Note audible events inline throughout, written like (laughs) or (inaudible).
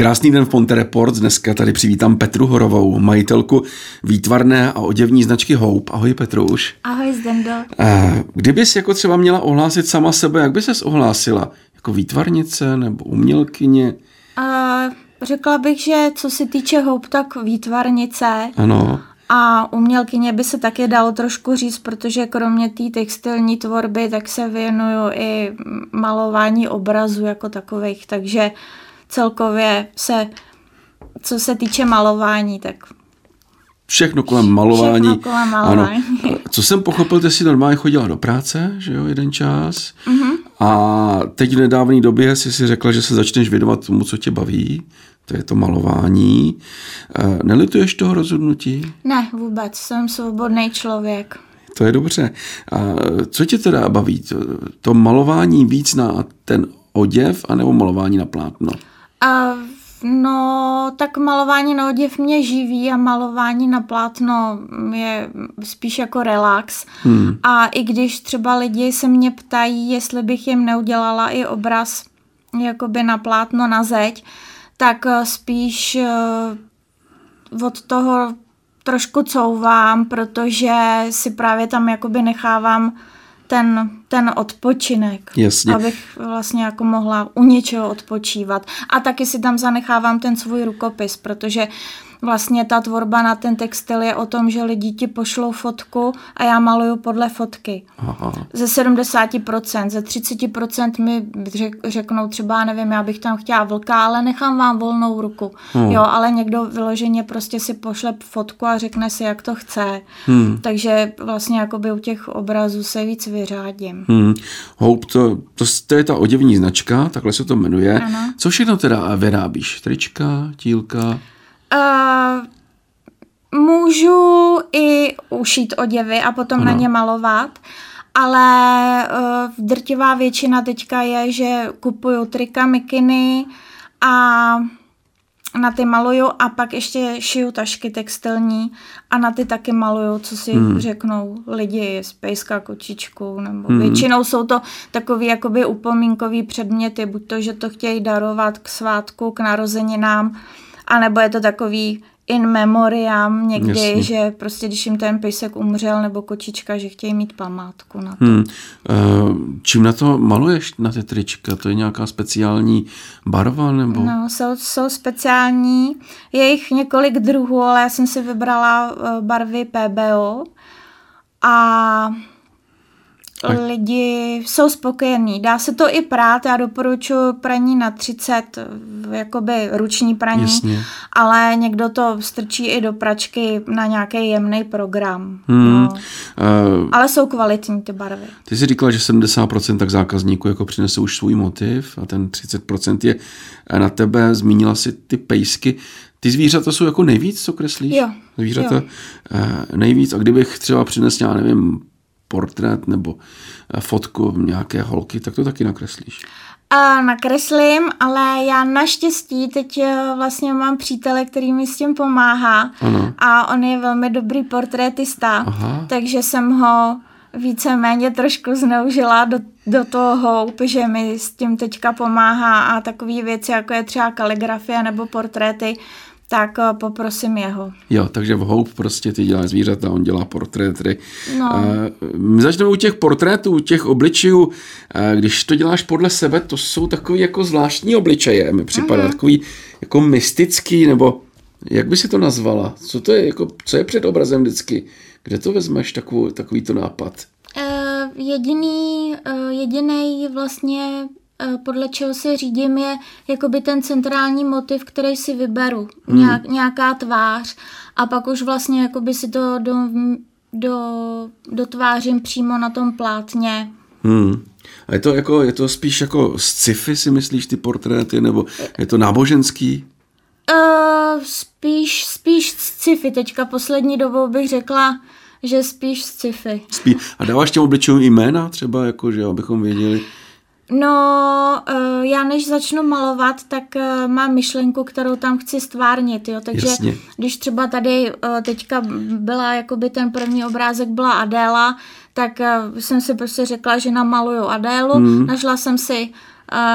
Krásný den v Ponte Report. Dneska tady přivítám Petru Horovou, majitelku výtvarné a oděvní značky Hope. Ahoj Petruš. Ahoj Zdendo. Kdybys jako třeba měla ohlásit sama sebe, jak by ses ohlásila? Jako výtvarnice nebo umělkyně? Uh, řekla bych, že co se týče Hope, tak výtvarnice. Ano. A umělkyně by se taky dalo trošku říct, protože kromě té textilní tvorby, tak se věnuju i malování obrazů jako takových, takže celkově se, co se týče malování, tak Všechno kolem malování. Všechno kolem malování. Ano. (laughs) Co jsem pochopil, ty jsi normálně chodila do práce, že jo, jeden čas. Mm-hmm. A teď v nedávné době jsi si řekla, že se začneš věnovat tomu, co tě baví. To je to malování. Nelituješ toho rozhodnutí? Ne, vůbec. Jsem svobodný člověk. To je dobře. A co tě teda baví? To, to malování víc na ten oděv, anebo malování na plátno? A No, tak malování na oděv mě živí a malování na plátno je spíš jako relax. Hmm. A i když třeba lidi se mě ptají, jestli bych jim neudělala i obraz jakoby na plátno na zeď, tak eh, spíš eh, od toho trošku couvám, protože si právě tam jakoby nechávám ten, ten odpočinek, Jasně. abych vlastně jako mohla u něčeho odpočívat. A taky si tam zanechávám ten svůj rukopis, protože vlastně ta tvorba na ten textil je o tom, že lidi ti pošlou fotku a já maluju podle fotky. Aha. Ze 70%, ze 30% mi řeknou třeba, nevím, já bych tam chtěla vlka, ale nechám vám volnou ruku. Hmm. Jo, ale někdo vyloženě prostě si pošle fotku a řekne si, jak to chce. Hmm. Takže vlastně jakoby u těch obrazů se víc vyřádím. Hmm. Hope, to, to, to je ta oděvní značka, takhle se to jmenuje. Ano. Co všechno teda vyrábíš? Trička, tílka? Uh, můžu i ušít oděvy a potom ano. na ně malovat, ale uh, drtivá většina teďka je, že kupuju trika, mikiny a na ty maluju a pak ještě šiju tašky textilní a na ty taky maluju, co si hmm. řeknou lidi z pejska, kočičku, nebo hmm. většinou jsou to takový jakoby upomínkový předměty, buď to, že to chtějí darovat k svátku, k narozeninám, a nebo je to takový in memoriam někdy, Jasně. že prostě když jim ten pejsek umřel nebo kočička, že chtějí mít památku na to. Hmm. Uh, čím na to maluješ, na ty trička? To je nějaká speciální barva? nebo? No, jsou, jsou speciální. Je jich několik druhů, ale já jsem si vybrala uh, barvy PBO a lidi jsou spokojení. Dá se to i prát, já doporučuji praní na 30, jakoby ruční praní, Jasně. ale někdo to strčí i do pračky na nějaký jemný program. Hmm. No. Uh, ale jsou kvalitní ty barvy. Ty jsi říkala, že 70% tak zákazníků jako přinese už svůj motiv a ten 30% je na tebe. Zmínila si ty pejsky. Ty zvířata jsou jako nejvíc, co kreslíš? Jo. Zvířata jo. Uh, nejvíc. A kdybych třeba přinesl, já nevím, portrét nebo eh, fotku nějaké holky, tak to taky nakreslíš. A nakreslím, ale já naštěstí teď eh, vlastně mám přítele, který mi s tím pomáhá ano. a on je velmi dobrý portrétista, Aha. takže jsem ho víceméně trošku zneužila do, do toho houp, že mi s tím teďka pomáhá a takové věci, jako je třeba kaligrafie nebo portréty, tak eh, poprosím jeho. Jo, takže v Hope prostě ty dělá zvířata, on dělá portréty. No. My začneme u těch portrétů, u těch obličejů. Když to děláš podle sebe, to jsou takový jako zvláštní obličeje, mi připadá uh-huh. takový jako mystický, nebo jak by si to nazvala? Co to je, jako, co je před obrazem vždycky? Kde to vezmeš takový, takový to nápad? Uh, jediný, uh, jediný vlastně Eh, podle čeho se řídím, je jakoby ten centrální motiv, který si vyberu. Hmm. Nějak, nějaká tvář. A pak už vlastně jakoby si to do, do, dotvářím přímo na tom plátně. Hmm. A je to, jako, je to spíš jako sci-fi, si myslíš, ty portréty, nebo je to náboženský? Uh, spíš, spíš sci-fi. Teďka poslední dobou bych řekla, že spíš sci-fi. Spí- a dáváš těm obličejům jména třeba, jako, že abychom věděli? No, uh, já než začnu malovat, tak uh, mám myšlenku, kterou tam chci stvárnit, jo, takže Jasně. když třeba tady uh, teďka byla, jakoby ten první obrázek byla Adéla, tak jsem si prostě řekla, že namaluju Adélu, mm. našla jsem si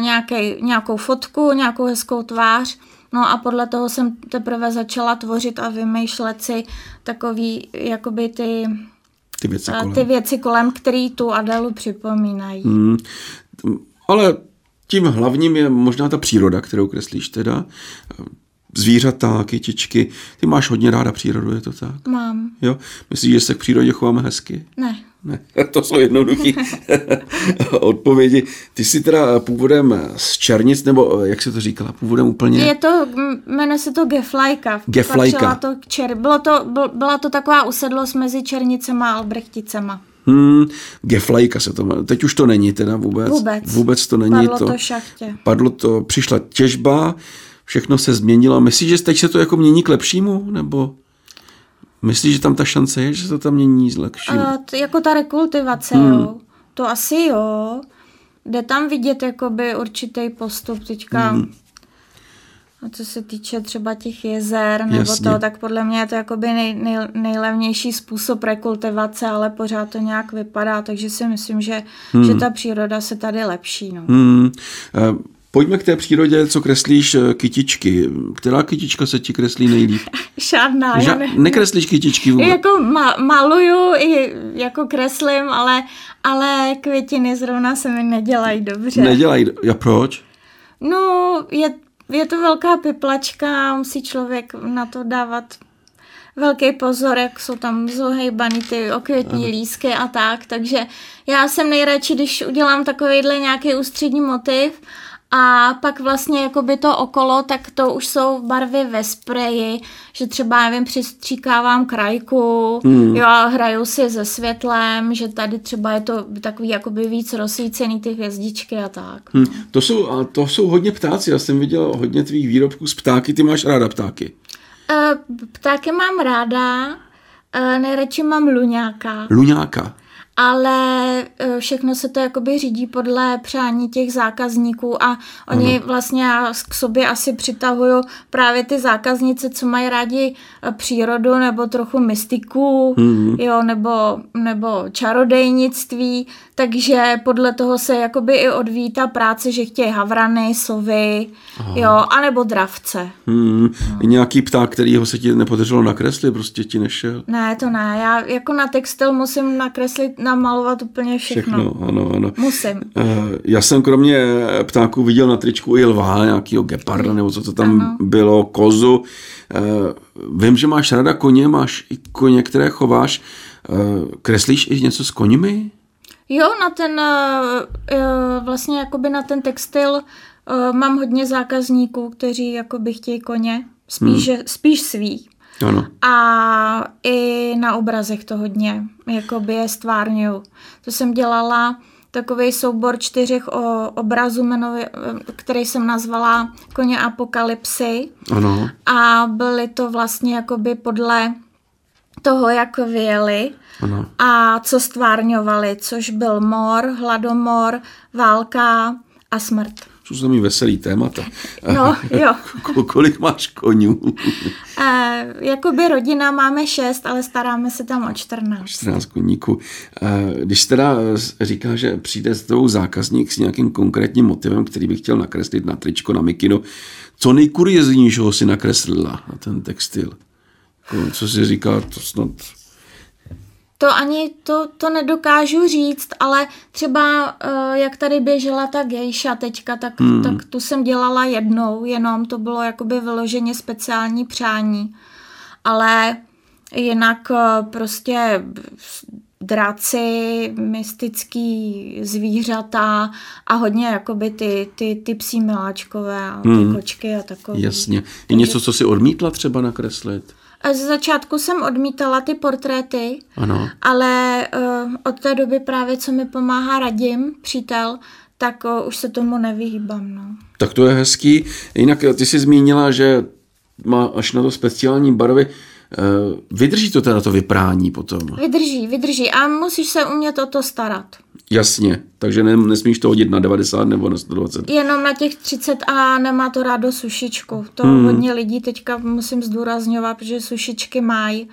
nějaký, nějakou fotku, nějakou hezkou tvář No a podle toho jsem teprve začala tvořit a vymýšlet si takový, jakoby ty, ty věci kolem, ty věci kolem který tu Adelu připomínají. Hmm. Ale tím hlavním je možná ta příroda, kterou kreslíš teda. Zvířata, kytičky. Ty máš hodně ráda přírodu, je to tak? Mám. Jo? Myslíš, že se k přírodě chováme hezky? Ne. Ne, (laughs) to jsou jednoduché (laughs) odpovědi. Ty jsi teda původem z Černic, nebo jak se to říkala, původem úplně? Je to, jmenuje se to Geflajka. Geflajka. To čer, bylo to, byla to taková usedlost mezi Černicema a Albrechticema. Hmm, geflajka se to jmenuje. Teď už to není teda vůbec. Vůbec. Vůbec to není Padlo to. to šachtě. Padlo to, přišla těžba, všechno se změnilo. Myslíš, že teď se to jako mění k lepšímu? Nebo myslíš, že tam ta šance je, že se to tam mění k lepšímu? Uh, to, jako ta rekultivace, hmm. jo. To asi jo. Jde tam vidět jakoby určitý postup teďka. Hmm. A co se týče třeba těch jezer nebo Jasně. to, tak podle mě je to jakoby nej, nej, nejlevnější způsob rekultivace, ale pořád to nějak vypadá, takže si myslím, že, hmm. že ta příroda se tady lepší. No. Hmm. Uh, pojďme k té přírodě, co kreslíš eh, kytičky. Která kytička se ti kreslí nejlíp? (laughs) Žádná. Ža- ne... Nekreslíš kytičky vůbec? Jako ma- maluju, i jako kreslím, ale, ale květiny zrovna se mi nedělají dobře. Nedělají, a proč? No, je je to velká piplačka, musí člověk na to dávat velký pozor, jak jsou tam zohejbaný ty okvětní Aha. lísky a tak, takže já jsem nejradši, když udělám takovýhle nějaký ústřední motiv a pak vlastně jakoby to okolo, tak to už jsou barvy ve spreji, že třeba, nevím, přistříkávám krajku, hmm. jo, hraju si se světlem, že tady třeba je to takový jakoby víc rozsvícený ty hvězdičky a tak. Hmm. To, jsou, a to jsou hodně ptáci, já jsem viděl hodně tvých výrobků z ptáky, ty máš ráda ptáky? Uh, ptáky mám ráda, uh, nejradši mám luňáka. Luňáka ale e, všechno se to jakoby řídí podle přání těch zákazníků a oni ano. vlastně já k sobě asi přitahuju právě ty zákaznice, co mají rádi e, přírodu nebo trochu mystiku, mm-hmm. jo, nebo, nebo čarodejnictví, takže podle toho se jakoby i odvíjí ta práce, že chtějí havrany, sovy, Aha. jo, anebo dravce. Hmm. No. Nějaký pták, kterýho se ti nepodařilo nakreslit, prostě ti nešel? Ne, to ne. Já jako na textil musím nakreslit, namalovat úplně všechno. Všechno, ano, ano. Musím. Uh, já jsem kromě ptáků viděl na tričku i lva, nějakýho geparda, nebo co to tam ano. bylo, kozu. Uh, vím, že máš rada koně, máš i koně, které chováš. Uh, kreslíš i něco s koněmi? Jo, na ten uh, vlastně jakoby na ten textil uh, mám hodně zákazníků, kteří jakoby chtějí koně, spíš, hmm. spíš svý. Ano. A i na obrazech to hodně jakoby je stvárňuju. To jsem dělala takový soubor čtyřech o, obrazů, který jsem nazvala Koně apokalypsy. Ano. A byly to vlastně jakoby podle toho, jak vyjeli ano. a co stvárňovali, což byl mor, hladomor, válka a smrt. To jsou mi veselý témata. No, (laughs) jo. Kolik máš konňů? E, jakoby rodina máme šest, ale staráme se tam o 14. 14 koníků. E, když teda říká, že přijde s tou zákazník s nějakým konkrétním motivem, který by chtěl nakreslit na tričko, na mikinu, co nejkurioznějšího si nakreslila na ten textil? Jako, co si říká, to snad... To ani to, to nedokážu říct, ale třeba uh, jak tady běžela ta gejša teďka, tak, hmm. tak tu jsem dělala jednou, jenom to bylo jakoby vyloženě speciální přání. Ale jinak uh, prostě draci, mystický zvířata a hodně jakoby ty, ty, ty psí miláčkové a ty hmm. kočky a takové. Jasně. Je něco, co si odmítla třeba nakreslit? Z začátku jsem odmítala ty portréty, ano. ale uh, od té doby právě, co mi pomáhá Radim, přítel, tak uh, už se tomu nevyhýbám. No. Tak to je hezký. Jinak ty jsi zmínila, že má až na to speciální barvy. Uh, vydrží to teda to vyprání potom? Vydrží, vydrží a musíš se umět o to starat. Jasně, takže ne, nesmíš to hodit na 90 nebo na 120. Jenom na těch 30 a nemá to rádo sušičku. To hmm. hodně lidí teďka musím zdůrazňovat, protože sušičky mají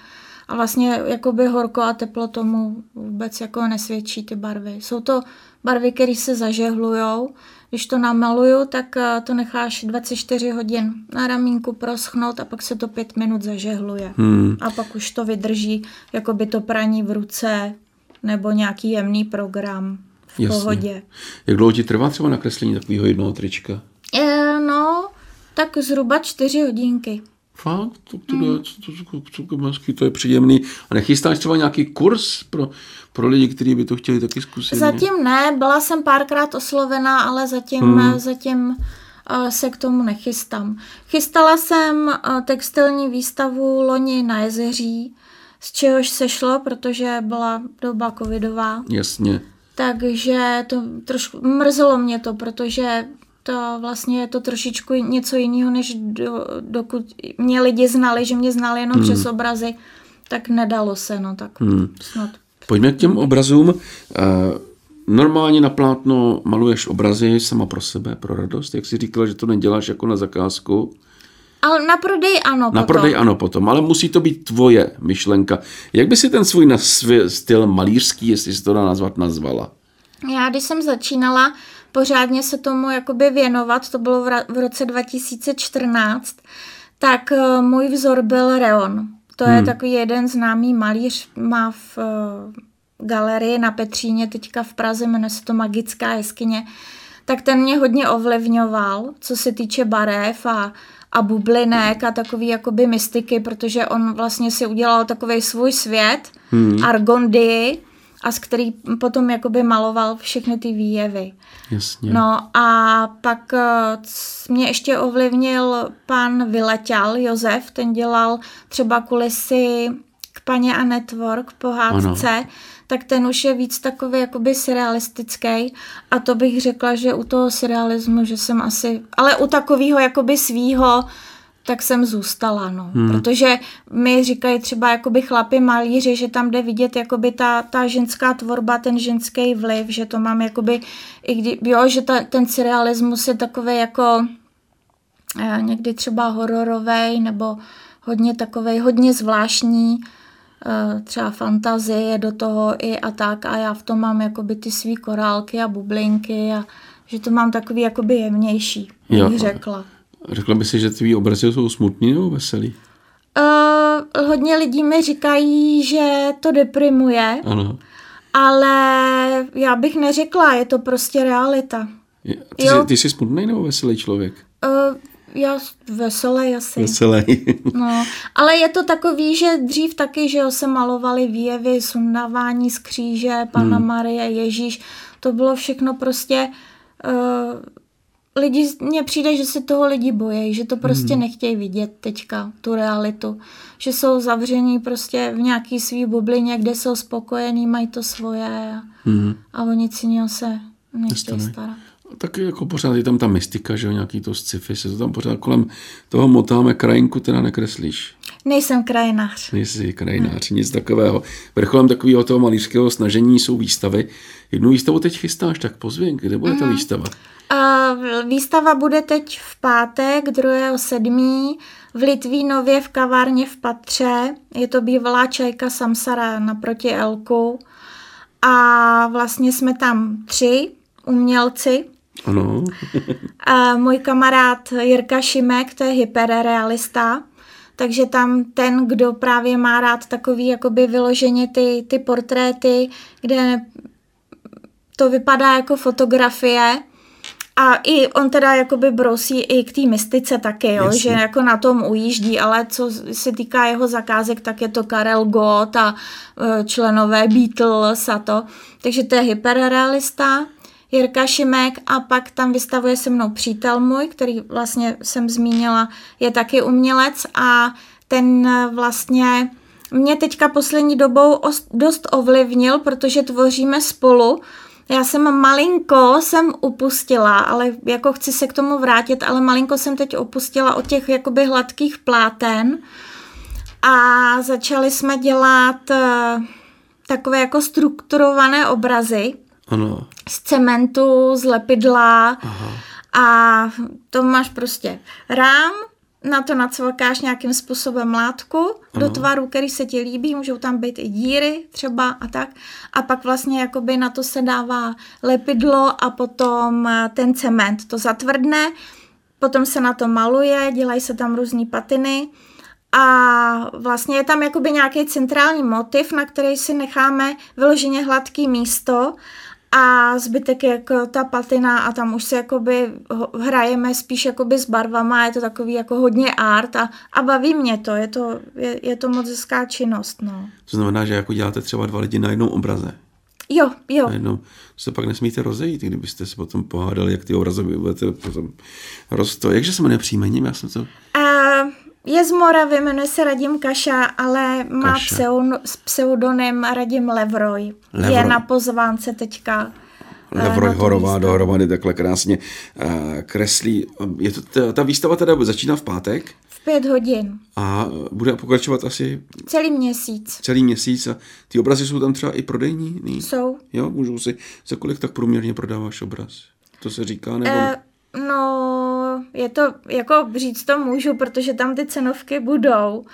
a vlastně jakoby horko a teplo tomu vůbec jako nesvědčí ty barvy. Jsou to barvy, které se zažehlujou, když to namaluju, tak eh, to necháš 24 hodin na ramínku proschnout a pak se to pět minut zažehluje. Hmm. A pak už to vydrží, jako by to praní v ruce nebo nějaký jemný program v Jasně. pohodě. Jak dlouho ti trvá třeba nakreslení takového jednoho trička? E, no, tak zhruba čtyři hodinky. Fakt? To, to, hmm. to, to, to, to, to je příjemný. A nechystáš třeba nějaký kurz pro, pro lidi, kteří by to chtěli taky zkusit? Zatím ne, byla jsem párkrát oslovená, ale zatím, hmm. zatím uh, se k tomu nechystám. Chystala jsem textilní výstavu loni na jezeří, z čehož se šlo, protože byla doba covidová. Jasně. Takže to trošku mrzelo mě to, protože to vlastně je to trošičku něco jiného, než do, dokud mě lidi znali, že mě znali jenom hmm. přes obrazy, tak nedalo se, no tak hmm. snad. Pojďme k těm obrazům. Eh, normálně na plátno maluješ obrazy sama pro sebe, pro radost, jak jsi říkala, že to neděláš jako na zakázku. Ale na prodej ano Na potom. prodej ano potom, ale musí to být tvoje myšlenka. Jak by si ten svůj styl malířský, jestli si to dá nazvat, nazvala? Já, když jsem začínala, pořádně se tomu jakoby věnovat, to bylo v roce 2014, tak eh, můj vzor byl Reon. To hmm. je takový jeden známý malíř, má v uh, galerii na Petříně, teďka v Praze, jmenuje se to Magická jeskyně, tak ten mě hodně ovlivňoval, co se týče barev a, a bublinek a takový jakoby mystiky, protože on vlastně si udělal takový svůj svět, hmm. Argondii, a z který potom jakoby maloval všechny ty výjevy. Jasně. No a pak eh, mě ještě ovlivnil pan Vyletěl, Josef, ten dělal třeba kulisy k paně a network pohádce, ano. tak ten už je víc takový jakoby surrealistický a to bych řekla, že u toho surrealismu, že jsem asi, ale u takového jakoby svýho tak jsem zůstala, no. Hmm. Protože mi říkají třeba jakoby chlapi malíři, že tam jde vidět jakoby ta, ta ženská tvorba, ten ženský vliv, že to mám jakoby, i kdy, jo, že ta, ten surrealismus je takový jako eh, někdy třeba hororový nebo hodně takový, hodně zvláštní, třeba fantazie do toho i a tak a já v tom mám jakoby ty svý korálky a bublinky a že to mám takový jakoby jemnější, bych řekla. Řekla by si, že tvý obrazy jsou smutný nebo veselý? Uh, hodně lidí mi říkají, že to deprimuje. Ano. Ale já bych neřekla, je to prostě realita. Je, ty, jsi, ty jsi smutný nebo veselý člověk? Uh, já veselý asi. Veselý. (laughs) no, ale je to takový, že dřív taky, že jo, se malovali výjevy, sundávání z kříže, Pana hmm. Marie, Ježíš, to bylo všechno prostě uh, lidi, mně přijde, že se toho lidi bojí, že to prostě hmm. nechtějí vidět teďka, tu realitu. Že jsou zavření prostě v nějaký svý bublině, kde jsou spokojení, mají to svoje a, hmm. a o nic jiného se nechtějí starat. Taky jako pořád je tam ta mystika, že jo, nějaký to sci-fi, se to tam pořád kolem toho motáme, krajinku teda nekreslíš. Nejsem krajinář. Nejsi krajinář, nic takového. Vrcholem takového toho malířského snažení jsou výstavy. Jednu výstavu teď chystáš, tak pozvi, kde bude ta mhm. výstava? Uh, výstava bude teď v pátek, 2.7. v Litvínově v kavárně v Patře. Je to bývalá čajka Samsara naproti Elku. A vlastně jsme tam tři umělci. Ano. uh, můj kamarád Jirka Šimek, to je hyperrealista takže tam ten, kdo právě má rád takový jakoby vyloženě ty, ty portréty, kde to vypadá jako fotografie, a i on teda jakoby brousí i k té mystice taky, jo, že jako na tom ujíždí, ale co se týká jeho zakázek, tak je to Karel Gott a e, členové Beatles a to. Takže to je hyperrealista. Jirka Šimek a pak tam vystavuje se mnou přítel můj, který vlastně jsem zmínila, je taky umělec a ten vlastně mě teďka poslední dobou dost ovlivnil, protože tvoříme spolu. Já jsem malinko jsem upustila, ale jako chci se k tomu vrátit, ale malinko jsem teď upustila od těch jakoby hladkých pláten a začali jsme dělat uh, takové jako strukturované obrazy, ano. z cementu, z lepidla Aha. a to máš prostě rám, na to nacvakáš nějakým způsobem látku ano. do tvaru, který se ti líbí, můžou tam být i díry třeba a tak. A pak vlastně jakoby na to se dává lepidlo a potom eh, ten cement to zatvrdne, potom se na to maluje, dělají se tam různé patiny a vlastně je tam jakoby nějaký centrální motiv, na který si necháme vyloženě hladký místo a zbytek je jako ta patina a tam už se jakoby hrajeme spíš jakoby s barvama, je to takový jako hodně art a, a baví mě to, je to, je, je to moc hezká činnost, no. To znamená, že jako děláte třeba dva lidi na jednom obraze? Jo, jo. Najednou se pak nesmíte rozejít, kdybyste se potom pohádali, jak ty obrazy budete potom rosto. Jakže se jmenuje příjmením? Já jsem to... Uh, je z Moravy, jmenuje se Radim Kaša, ale má Kaša. pseudonym Radim Levroj. Levroj. Je na pozvánce teďka. Eh, Levroj Horová dohromady takhle krásně uh, kreslí. Je to, ta, ta výstava teda začíná v pátek? V pět hodin. A bude pokračovat asi? Celý měsíc. Celý měsíc a ty obrazy jsou tam třeba i prodejní? Ne? Jsou. Jo, můžou si, za kolik tak průměrně prodáváš obraz? To se říká, nebo? Uh, No, je to, jako říct to můžu, protože tam ty cenovky budou.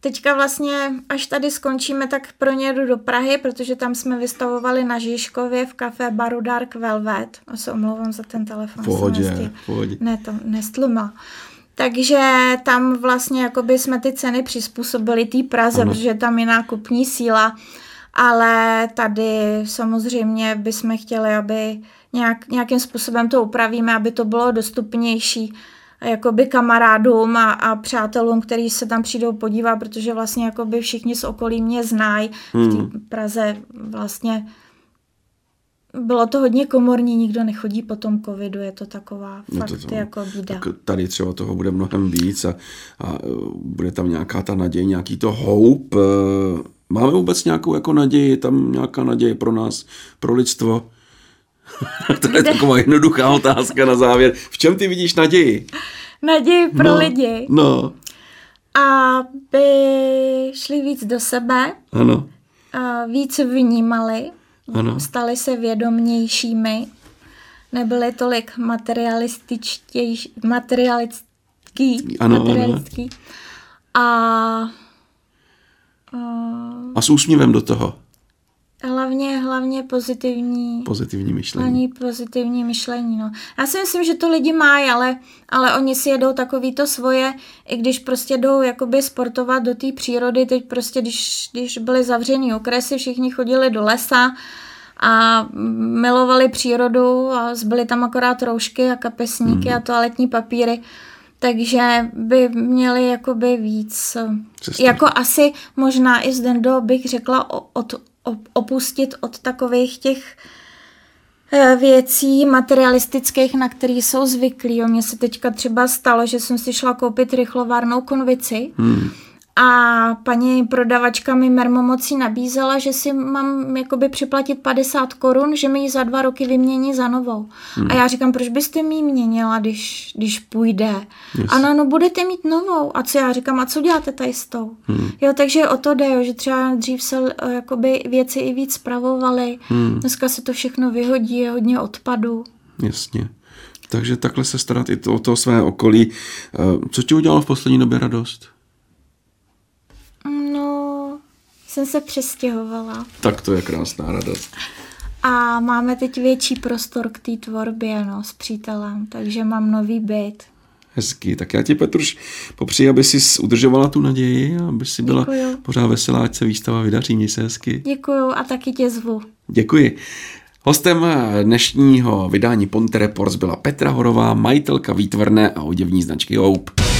Teďka vlastně, až tady skončíme, tak pro ně jdu do Prahy, protože tam jsme vystavovali na Žižkově v kafe Baru Dark Velvet. A se omlouvám za ten telefon. Pohodě, pohodě. Ne, to nestluma. Takže tam vlastně jakoby jsme ty ceny přizpůsobili té Praze, ano. protože tam je nákupní síla. Ale tady samozřejmě bychom chtěli, aby nějak, nějakým způsobem to upravíme, aby to bylo dostupnější jakoby kamarádům a, a přátelům, kteří se tam přijdou podívat, protože vlastně jakoby všichni z okolí mě znají. Hmm. V té Praze vlastně bylo to hodně komorní, nikdo nechodí po tom covidu, je to taková no fakt to, to, jako bída. Tak tady třeba toho bude mnohem víc a, a bude tam nějaká ta naděje, nějaký to hope. Máme vůbec nějakou jako naději, tam nějaká naděje pro nás, pro lidstvo? (laughs) to je taková jednoduchá otázka na závěr. V čem ty vidíš naději? Naději pro no, lidi. No. Aby šli víc do sebe. Ano. A víc vnímali. Ano. Stali se vědomějšími. Nebyli tolik materialističtější, materialistický. Ano, materialistický. Ano. A, a... A s úsměvem do toho. Hlavně, pozitivní. Pozitivní myšlení. Hlavně pozitivní myšlení, no. Já si myslím, že to lidi mají, ale, ale oni si jedou takový to svoje, i když prostě jdou jakoby sportovat do té přírody, teď prostě, když, když byly zavřený okresy, všichni chodili do lesa a milovali přírodu a zbyly tam akorát roušky a kapesníky mm. a toaletní papíry, takže by měli jakoby víc, Cesta. jako asi možná i z do bych řekla od, opustit od takových těch eh, věcí materialistických, na které jsou zvyklí. Mně se teďka třeba stalo, že jsem si šla koupit rychlovárnou konvici hmm a paní prodavačka mi mermomocí nabízela, že si mám jakoby připlatit 50 korun, že mi ji za dva roky vymění za novou. Hmm. A já říkám, proč byste mi ji měnila, když, když půjde? Yes. A no, no, budete mít novou. A co já říkám, a co děláte tady s tou? Hmm. Jo, takže o to jde, jo, že třeba dřív se eh, jakoby věci i víc spravovaly. Hmm. Dneska se to všechno vyhodí, je hodně odpadu. Jasně. Takže takhle se starat i to, o to své okolí. Eh, co ti udělalo v poslední době radost? Jsem se přestěhovala. Tak to je krásná radost. A máme teď větší prostor k té tvorbě no, s přítelem, takže mám nový byt. Hezký. Tak já ti, Petruš, popřeji, aby si udržovala tu naději a aby si byla Děkuju. pořád veselá, ať se výstava vydaří. Měj se hezky. Děkuju a taky tě zvu. Děkuji. Hostem dnešního vydání Ponte Reports byla Petra Horová, majitelka výtvarné a oděvní značky Hope.